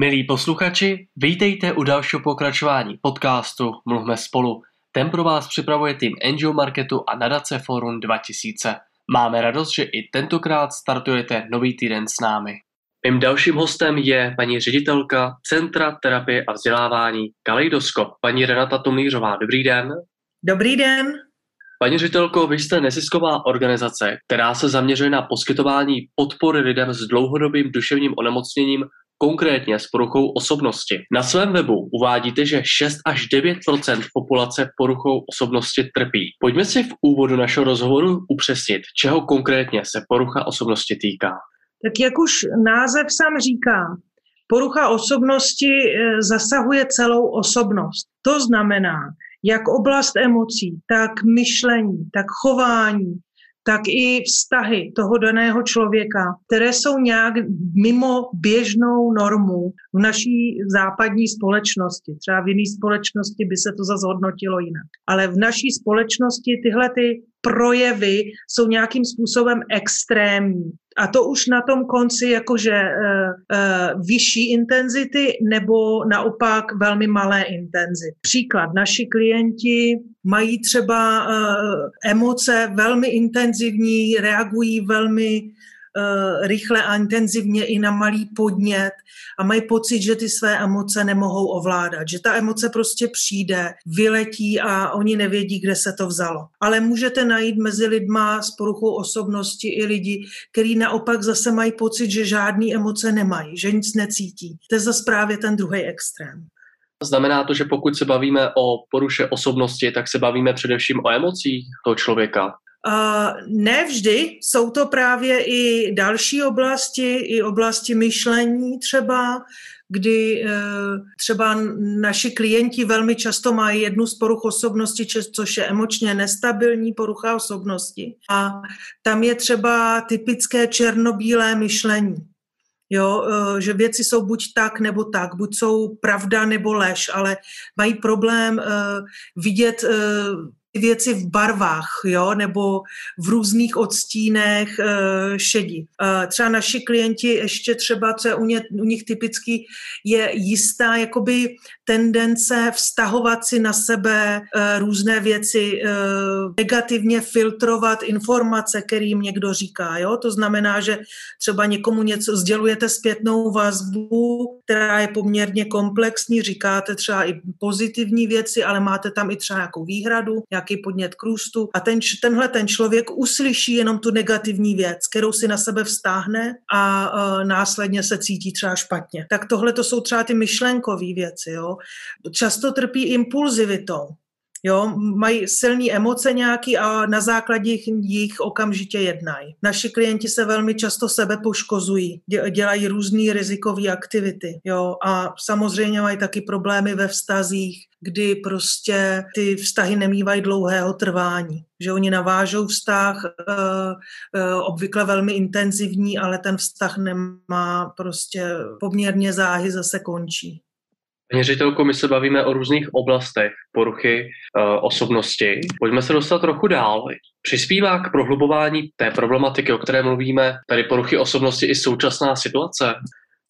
Milí posluchači, vítejte u dalšího pokračování podcastu Mluvme spolu. Ten pro vás připravuje tým Angel Marketu a nadace Forum 2000. Máme radost, že i tentokrát startujete nový týden s námi. Mým dalším hostem je paní ředitelka Centra terapie a vzdělávání Kaleidoskop, paní Renata Tomířová. Dobrý den. Dobrý den. Paní ředitelko, vy jste nezisková organizace, která se zaměřuje na poskytování podpory lidem s dlouhodobým duševním onemocněním konkrétně s poruchou osobnosti. Na svém webu uvádíte, že 6 až 9% populace poruchou osobnosti trpí. Pojďme si v úvodu našeho rozhovoru upřesnit, čeho konkrétně se porucha osobnosti týká. Tak jak už název sám říká, porucha osobnosti eh, zasahuje celou osobnost. To znamená, jak oblast emocí, tak myšlení, tak chování, tak i vztahy toho daného člověka, které jsou nějak mimo běžnou normu v naší západní společnosti. Třeba v jiné společnosti by se to zase hodnotilo jinak. Ale v naší společnosti tyhle ty projevy jsou nějakým způsobem extrémní. A to už na tom konci jakože uh, uh, vyšší intenzity nebo naopak velmi malé intenzity. Příklad, naši klienti mají třeba uh, emoce velmi intenzivní, reagují velmi rychle a intenzivně i na malý podnět a mají pocit, že ty své emoce nemohou ovládat, že ta emoce prostě přijde, vyletí a oni nevědí, kde se to vzalo. Ale můžete najít mezi lidma s poruchou osobnosti i lidi, kteří naopak zase mají pocit, že žádný emoce nemají, že nic necítí. To je zase právě ten druhý extrém. Znamená to, že pokud se bavíme o poruše osobnosti, tak se bavíme především o emocích toho člověka. Uh, ne vždy, jsou to právě i další oblasti, i oblasti myšlení třeba, kdy uh, třeba naši klienti velmi často mají jednu z poruch osobnosti, což je emočně nestabilní porucha osobnosti. A tam je třeba typické černobílé myšlení. Jo, uh, že věci jsou buď tak nebo tak, buď jsou pravda nebo lež, ale mají problém uh, vidět věci v barvách, jo, nebo v různých odstínech e, šedí. E, třeba naši klienti ještě třeba, co je u, ně, u nich typický, je jistá jakoby tendence vztahovat si na sebe e, různé věci, e, negativně filtrovat informace, kterým někdo říká, jo. To znamená, že třeba někomu něco sdělujete zpětnou vazbu, která je poměrně komplexní, říkáte třeba i pozitivní věci, ale máte tam i třeba nějakou výhradu, nějaký podnět k růstu a ten, tenhle ten člověk uslyší jenom tu negativní věc, kterou si na sebe vztáhne a uh, následně se cítí třeba špatně. Tak tohle to jsou třeba ty myšlenkové věci. Jo. Často trpí impulzivitou. Jo, mají silné emoce nějaký a na základě jich okamžitě jednají. Naši klienti se velmi často sebe poškozují, dělají různé rizikové aktivity. Jo, a samozřejmě mají taky problémy ve vztazích, kdy prostě ty vztahy nemývají dlouhého trvání. Že oni navážou vztah, e, e, obvykle velmi intenzivní, ale ten vztah nemá prostě poměrně záhy, zase končí. Ředitelko, my se bavíme o různých oblastech poruchy uh, osobnosti. Pojďme se dostat trochu dál. Přispívá k prohlubování té problematiky, o které mluvíme, tady poruchy osobnosti i současná situace?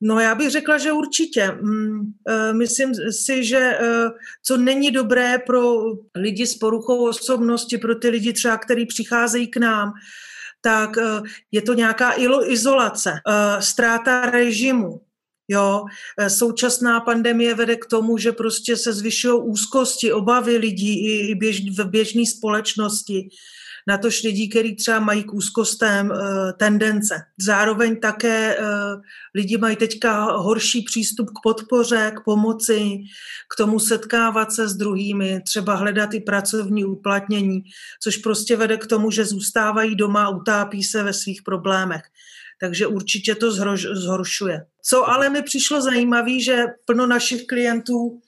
No já bych řekla, že určitě. Mm, eh, myslím si, že eh, co není dobré pro lidi s poruchou osobnosti, pro ty lidi třeba, kteří přicházejí k nám, tak je to nějaká izolace, ztráta režimu, Jo, e, současná pandemie vede k tomu, že prostě se zvyšují úzkosti, obavy lidí i běž, v běžné společnosti na tož lidí, kteří třeba mají k úzkostem uh, tendence. Zároveň také uh, lidi mají teďka horší přístup k podpoře, k pomoci, k tomu setkávat se s druhými, třeba hledat i pracovní uplatnění, což prostě vede k tomu, že zůstávají doma a utápí se ve svých problémech takže určitě to zhoršuje. Co ale mi přišlo zajímavé, že plno našich klientů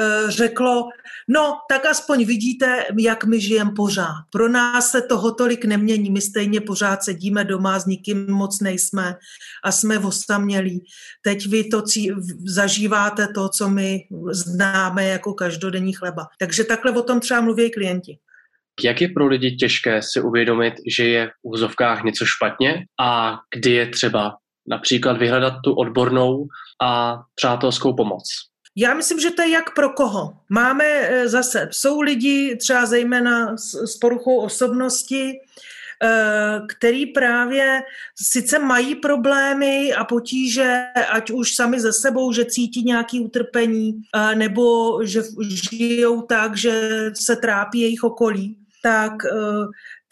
e, řeklo, no tak aspoň vidíte, jak my žijeme pořád. Pro nás se toho tolik nemění, my stejně pořád sedíme doma, s nikým moc nejsme a jsme osamělí. Teď vy to cí, zažíváte to, co my známe jako každodenní chleba. Takže takhle o tom třeba mluví klienti. Jak je pro lidi těžké si uvědomit, že je v úzovkách něco špatně a kdy je třeba například vyhledat tu odbornou a přátelskou pomoc? Já myslím, že to je jak pro koho. Máme eh, zase, jsou lidi třeba zejména s poruchou osobnosti, eh, který právě sice mají problémy a potíže, ať už sami ze sebou, že cítí nějaké utrpení, eh, nebo že žijou tak, že se trápí jejich okolí, tak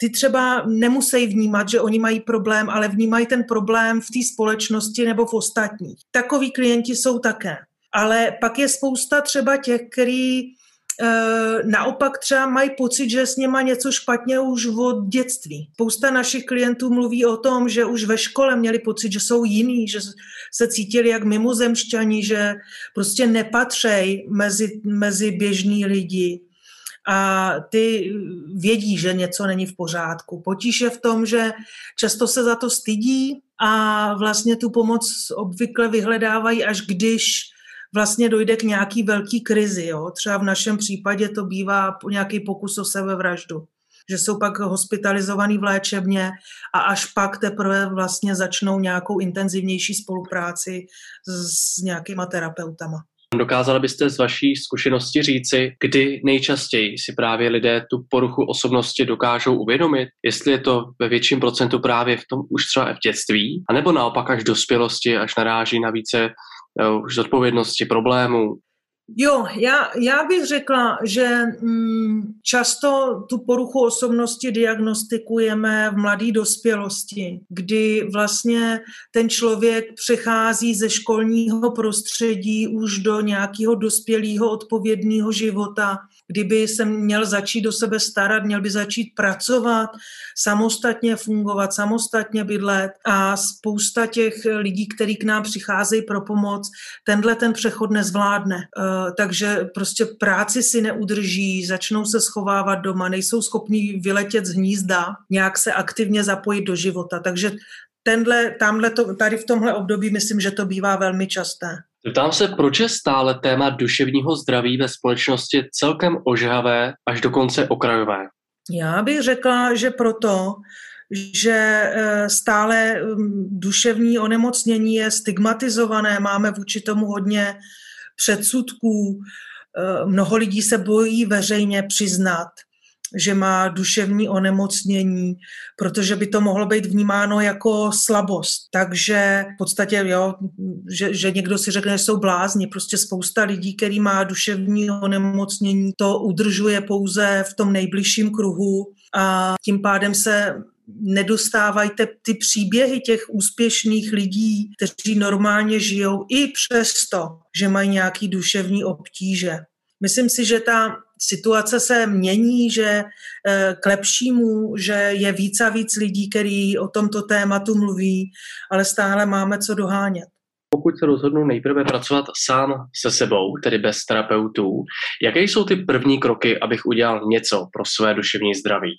ty třeba nemusí vnímat, že oni mají problém, ale vnímají ten problém v té společnosti nebo v ostatních. Takoví klienti jsou také. Ale pak je spousta třeba těch, který e, naopak třeba mají pocit, že s něma něco špatně už od dětství. Spousta našich klientů mluví o tom, že už ve škole měli pocit, že jsou jiný, že se cítili jak mimozemšťani, že prostě nepatřej mezi, mezi běžní lidi a ty vědí, že něco není v pořádku. Potíž je v tom, že často se za to stydí a vlastně tu pomoc obvykle vyhledávají, až když vlastně dojde k nějaký velký krizi. Jo? Třeba v našem případě to bývá nějaký pokus o sebevraždu že jsou pak hospitalizovaný v léčebně a až pak teprve vlastně začnou nějakou intenzivnější spolupráci s, nějakýma terapeutama. Dokázali byste z vaší zkušenosti říci, kdy nejčastěji si právě lidé tu poruchu osobnosti dokážou uvědomit, jestli je to ve větším procentu právě v tom už třeba v dětství, anebo naopak až dospělosti, až naráží na více uh, už zodpovědnosti, problémů, Jo, já, já bych řekla, že mm, často tu poruchu osobnosti diagnostikujeme v mladé dospělosti, kdy vlastně ten člověk přechází ze školního prostředí už do nějakého dospělého odpovědného života, kdyby se měl začít do sebe starat, měl by začít pracovat, samostatně fungovat, samostatně bydlet a spousta těch lidí, kteří k nám přicházejí pro pomoc, tenhle ten přechod nezvládne. Eh, takže prostě práci si neudrží, začnou se schovávat doma, nejsou schopní vyletět z hnízda, nějak se aktivně zapojit do života. Takže tenhle, tamhle to, tady v tomhle období myslím, že to bývá velmi časté. Ptám se, proč je stále téma duševního zdraví ve společnosti celkem ožhavé až dokonce okrajové? Já bych řekla, že proto, že eh, stále mm, duševní onemocnění je stigmatizované, máme vůči tomu hodně předsudků. Eh, mnoho lidí se bojí veřejně přiznat, že má duševní onemocnění, protože by to mohlo být vnímáno jako slabost. Takže v podstatě, jo, že, že někdo si řekne, že jsou blázni. Prostě spousta lidí, který má duševní onemocnění, to udržuje pouze v tom nejbližším kruhu a tím pádem se nedostávají ty příběhy těch úspěšných lidí, kteří normálně žijou i přesto, že mají nějaký duševní obtíže. Myslím si, že ta situace se mění, že eh, k lepšímu, že je víc a víc lidí, kteří o tomto tématu mluví, ale stále máme co dohánět. Pokud se rozhodnu nejprve pracovat sám se sebou, tedy bez terapeutů, jaké jsou ty první kroky, abych udělal něco pro své duševní zdraví?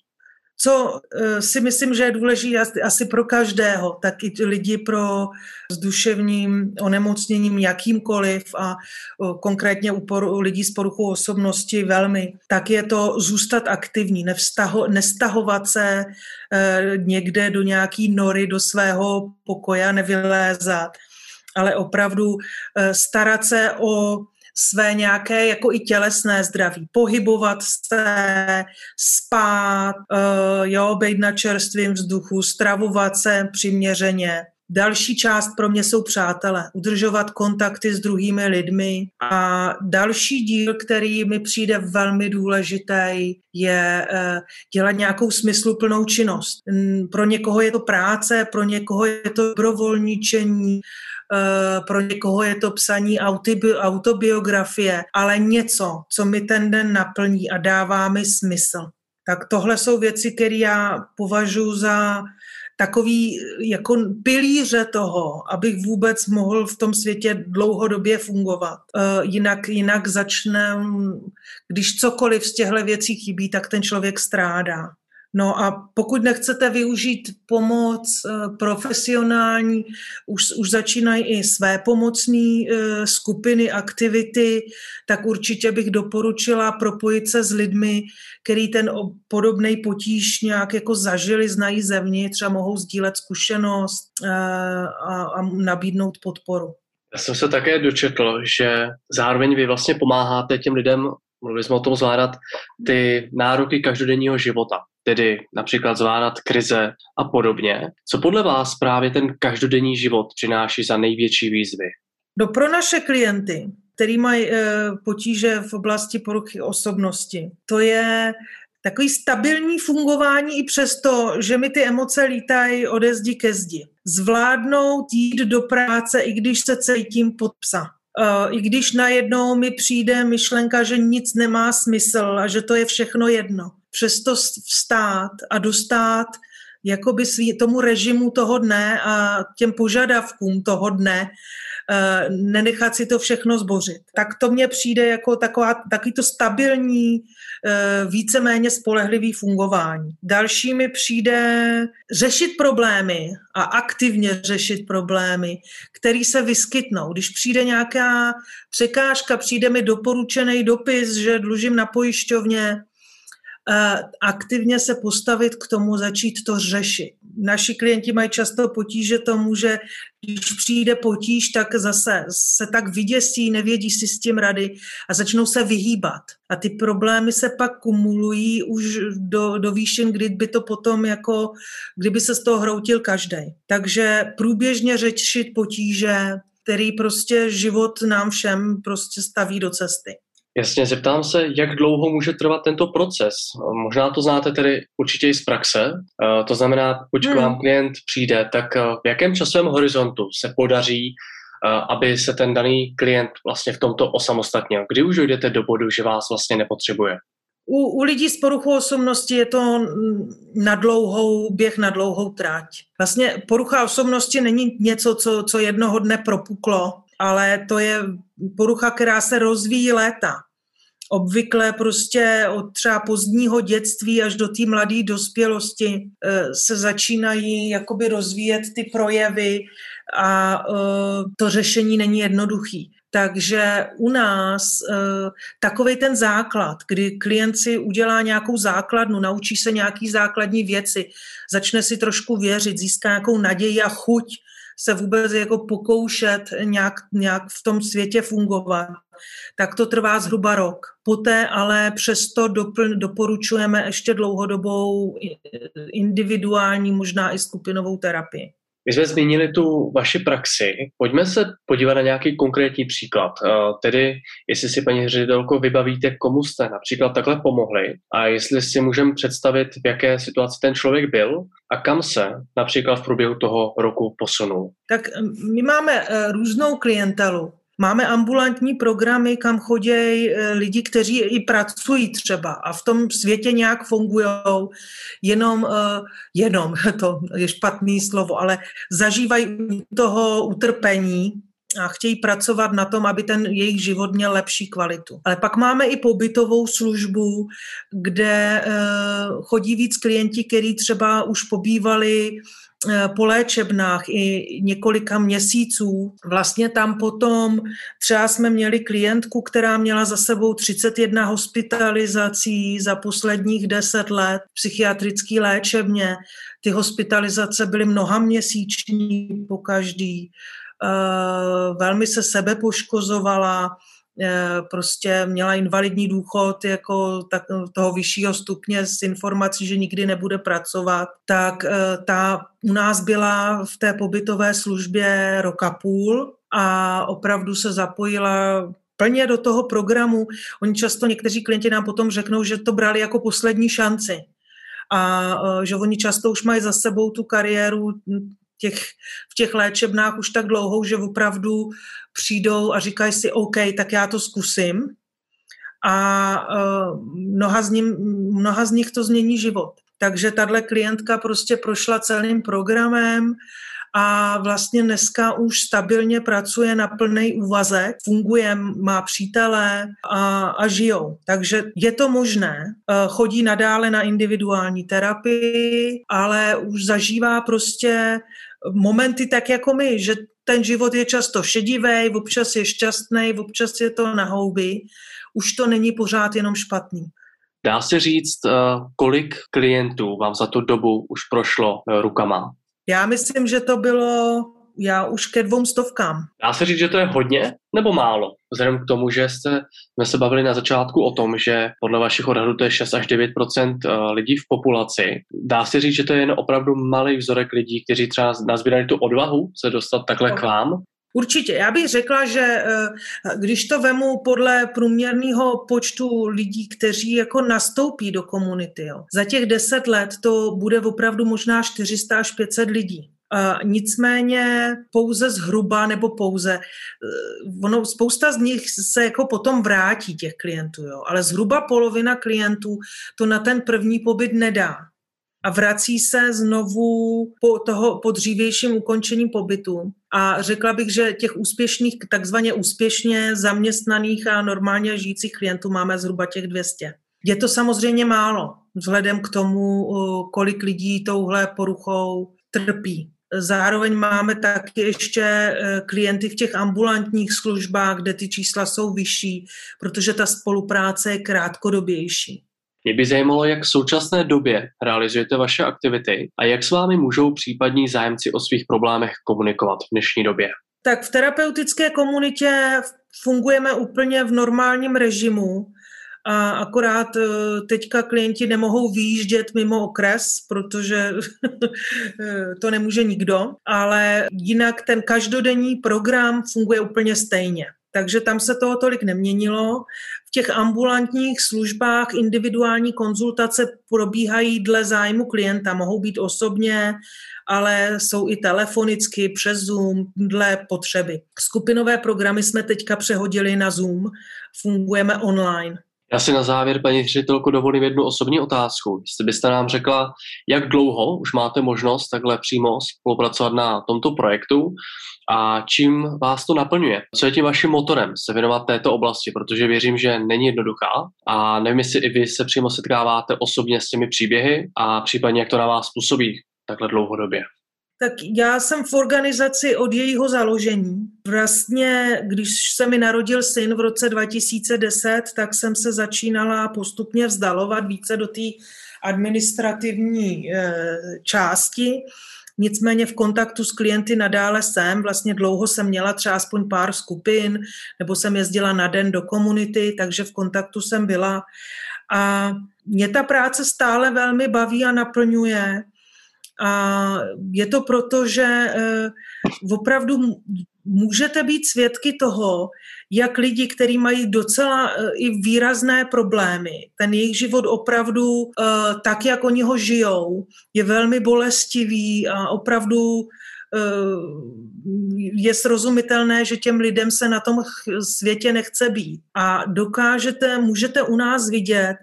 Co eh, si myslím, že je důležité asi pro každého, tak i lidi pro s duševním onemocněním jakýmkoliv a konkrétně u, poru, lidí s poruchou osobnosti velmi, tak je to zůstat aktivní, nevztaho, nestahovat se eh, někde do nějaký nory, do svého pokoja, nevylézat, ale opravdu eh, starat se o své nějaké jako i tělesné zdraví, pohybovat se, spát, uh, jo, být na čerstvém vzduchu, stravovat se přiměřeně. Další část pro mě jsou přátelé, udržovat kontakty s druhými lidmi. A další díl, který mi přijde velmi důležitý, je uh, dělat nějakou smysluplnou činnost. Pro někoho je to práce, pro někoho je to dobrovolničení, Eh, pro někoho je to psaní autobiografie, ale něco, co mi ten den naplní a dává mi smysl. Tak tohle jsou věci, které já považuji za takový jako pilíře toho, abych vůbec mohl v tom světě dlouhodobě fungovat. Uh, jinak, jinak začne, když cokoliv z těchto věcí chybí, tak ten člověk strádá. No a pokud nechcete využít pomoc eh, profesionální, už, už začínají i své pomocné eh, skupiny, aktivity, tak určitě bych doporučila propojit se s lidmi, který ten podobný potíž nějak jako zažili, znají zevnitř a mohou sdílet zkušenost eh, a, a nabídnout podporu. Já jsem se také dočetl, že zároveň vy vlastně pomáháte těm lidem, mluvili jsme o tom zvládat, ty nároky každodenního života tedy například zvládat krize a podobně. Co podle vás právě ten každodenní život přináší za největší výzvy? No pro naše klienty, který mají e, potíže v oblasti poruchy osobnosti, to je takový stabilní fungování i přesto, že mi ty emoce lítají ode zdi ke zdi. Zvládnout jít do práce, i když se cítím pod psa. E, I když najednou mi přijde myšlenka, že nic nemá smysl a že to je všechno jedno. Přesto vstát a dostat jakoby svý, tomu režimu toho dne a těm požadavkům toho dne, eh, nenechat si to všechno zbořit. Tak to mně přijde jako taková, takový to stabilní, eh, víceméně spolehlivý fungování. Další mi přijde řešit problémy a aktivně řešit problémy, které se vyskytnou. Když přijde nějaká překážka, přijde mi doporučený dopis, že dlužím na pojišťovně, aktivně se postavit k tomu, začít to řešit. Naši klienti mají často potíže tomu, že když přijde potíž, tak zase se tak vyděsí, nevědí si s tím rady a začnou se vyhýbat. A ty problémy se pak kumulují už do, do výšin, kdy by to potom jako, kdyby se z toho hroutil každý. Takže průběžně řešit potíže, který prostě život nám všem prostě staví do cesty. Jasně, zeptám se, jak dlouho může trvat tento proces. Možná to znáte tedy určitě i z praxe. Eh, to znamená, pokud hmm. k vám klient přijde, tak eh, v jakém časovém horizontu se podaří, eh, aby se ten daný klient vlastně v tomto osamostatnil? Kdy už dojdete do bodu, že vás vlastně nepotřebuje? U, u lidí s poruchou osobnosti je to na dlouhou, běh na dlouhou tráť. Vlastně porucha osobnosti není něco, co, co jednoho dne propuklo, ale to je porucha, která se rozvíjí léta. Obvykle prostě od třeba pozdního dětství až do té mladé dospělosti eh, se začínají jakoby rozvíjet ty projevy a eh, to řešení není jednoduchý. Takže u nás e, takový ten základ, kdy klient si udělá nějakou základnu, naučí se nějaký základní věci, začne si trošku věřit, získá nějakou naději a chuť se vůbec jako pokoušet nějak, nějak v tom světě fungovat, tak to trvá zhruba rok. Poté ale přesto dopl, doporučujeme ještě dlouhodobou individuální, možná i skupinovou terapii. My jsme zmínili tu vaši praxi. Pojďme se podívat na nějaký konkrétní příklad. Eh, tedy, jestli si, paní ředitelko, vybavíte, komu jste například takhle pomohli a jestli si můžeme představit, v jaké situaci ten člověk byl a kam se například v průběhu toho roku posunul. Tak my máme eh, různou klientelu. Máme ambulantní programy, kam chodí eh, lidi, kteří i pracují třeba a v tom světě nějak fungují, jenom, eh, jenom, to je špatný slovo, ale zažívají toho utrpení, a chtějí pracovat na tom, aby ten jejich život měl lepší kvalitu. Ale pak máme i pobytovou službu, kde eh, chodí víc klienti, kteří třeba už pobývali po léčebnách i několika měsíců. Vlastně tam potom třeba jsme měli klientku, která měla za sebou 31 hospitalizací za posledních 10 let v psychiatrické léčebně. Ty hospitalizace byly mnoha měsíční po každý. Eh, velmi se sebe poškozovala, Eh, prostě měla invalidní důchod jako tak, toho vyššího stupně s informací, že nikdy nebude pracovat, tak eh, ta u nás byla v té pobytové službě roka půl a opravdu se zapojila plně do toho programu. Oni často, někteří klienti nám potom řeknou, že to brali jako poslední šanci a eh, že oni často už mají za sebou tu kariéru těch, v těch léčebnách už tak dlouhou, že opravdu přijdou a říkají si, OK, tak já to zkusím. A uh, mnoha, z ním, mnoha z nich to změní život. Takže tahle klientka prostě prošla celým programem a vlastně dneska už stabilně pracuje na plný úvazek, funguje, má přítele a, a žijou. Takže je to možné. Eh, chodí nadále na individuální terapii, ale už zažívá prostě momenty tak jako my, že ten život je často šedivý, občas je šťastný, občas je to na houby. Už to není pořád jenom špatný. Dá se říct, eh, kolik klientů vám za tu dobu už prošlo eh, rukama? Já myslím, že to bylo já už ke dvou stovkám. Dá se říct, že to je hodně nebo málo? Vzhledem k tomu, že jste, jsme se bavili na začátku o tom, že podle vašich odhadů to je 6 až 9 eh, lidí v populaci. Dá se říct, že to je jen opravdu malý vzorek lidí, kteří třeba nazbírali tu odvahu se dostat takhle k vám? Určitě. Já bych řekla, že eh, když to vemu podle průměrného počtu lidí, kteří jako nastoupí do komunity, jo, za těch deset let to bude opravdu možná 400 až 500 lidí. Nicméně pouze zhruba nebo pouze, uh, ono, spousta z nich se jako potom vrátí těch klientů, jo, ale zhruba polovina klientů to na ten první pobyt nedá a vrací se znovu po, toho, po dřívějším ukončení pobytu. A řekla bych, že těch úspěšných, takzvaně úspěšně zaměstnaných a normálně žijících klientů máme zhruba těch 200. Je to samozřejmě málo, vzhledem k tomu, kolik lidí touhle poruchou trpí. Zároveň máme taky ještě e, klienty v těch ambulantních službách, kde ty čísla jsou vyšší, protože ta spolupráce je krátkodobější. Mě by zajímalo, jak v současné době realizujete vaše aktivity a jak s vámi můžou případní zájemci o svých problémech komunikovat v dnešní době. Tak v terapeutické komunitě fungujeme úplně v normálním režimu. A akorát e, teďka klienti nemohou výjíždět mimo okres, protože e, to nemůže nikdo, ale jinak ten každodenní program funguje úplně stejně takže tam se toho tolik neměnilo. V těch ambulantních službách individuální konzultace probíhají dle zájmu klienta, mohou být osobně, ale jsou i telefonicky, přes Zoom, dle potřeby. Skupinové programy jsme teďka přehodili na Zoom, fungujeme online. Já si na závěr, paní ředitelko, dovolím jednu osobní otázku. Jestli byste nám řekla, jak dlouho už máte možnost takhle přímo spolupracovat na tomto projektu a čím vás to naplňuje? Co je tím vaším motorem se věnovat této oblasti? Protože věřím, že není jednoduchá a nevím, jestli i vy se přímo setkáváte osobně s těmi příběhy a případně jak to na vás působí takhle dlouhodobě. Tak já jsem v organizaci od jejího založení. Vlastně, když se mi narodil syn v roce 2010, tak jsem se začínala postupně vzdalovat více do té administrativní e, části. Nicméně v kontaktu s klienty nadále jsem. Vlastně dlouho jsem měla třeba aspoň pár skupin, nebo jsem jezdila na den do komunity, takže v kontaktu jsem byla. A mě ta práce stále velmi baví a naplňuje. A je to proto, že eh, opravdu můžete být svědky toho, jak lidi, kteří mají docela eh, i výrazné problémy, ten jejich život opravdu eh, tak, jak oni ho žijou, je velmi bolestivý a opravdu je srozumitelné, že těm lidem se na tom světě nechce být. A dokážete, můžete u nás vidět,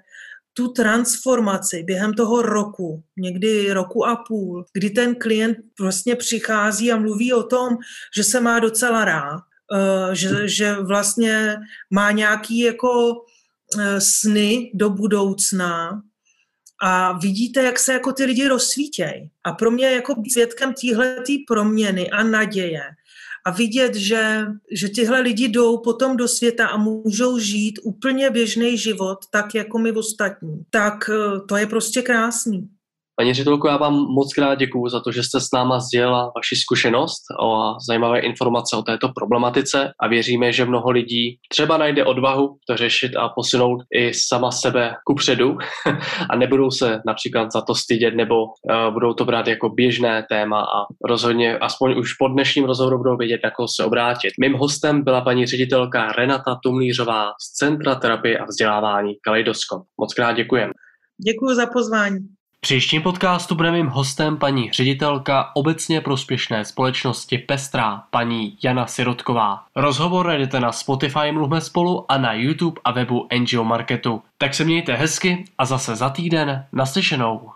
tu transformaci během toho roku, někdy roku a půl, kdy ten klient vlastně přichází a mluví o tom, že se má docela rád, eh, že, že vlastně má nějaký jako eh, sny do budoucna a vidíte, jak se jako ty lidi rozsvítějí. A pro mě jako svědkem téhleté proměny a naděje a vidět, že, že tyhle lidi jdou potom do světa a můžou žít úplně běžný život, tak jako my ostatní, tak eh, to je prostě krásný. Paní ředitelko, já vám moc krát děkuji za to, že jste s náma sdělila vaši zkušenost a zajímavé informace o této problematice a věříme, že mnoho lidí třeba najde odvahu to řešit a posunout i sama sebe ku předu a nebudou se například za to stydět nebo uh, budou to brát jako běžné téma a rozhodně aspoň už po dnešním rozhovoru budou vědět, koho se obrátit. Mým hostem byla paní ředitelka Renata Tumlířová z Centra terapie a vzdělávání Kaleidoskop. Moc krát děkujeme. Děkuji za pozvání příštím podcastu bude mým hostem paní ředitelka obecně prospěšné společnosti Pestrá, paní Jana Sirotková. Rozhovor najdete na Spotify Mluvme spolu a na YouTube a webu NGO Marketu. Tak se mějte hezky a zase za týden naslyšenou.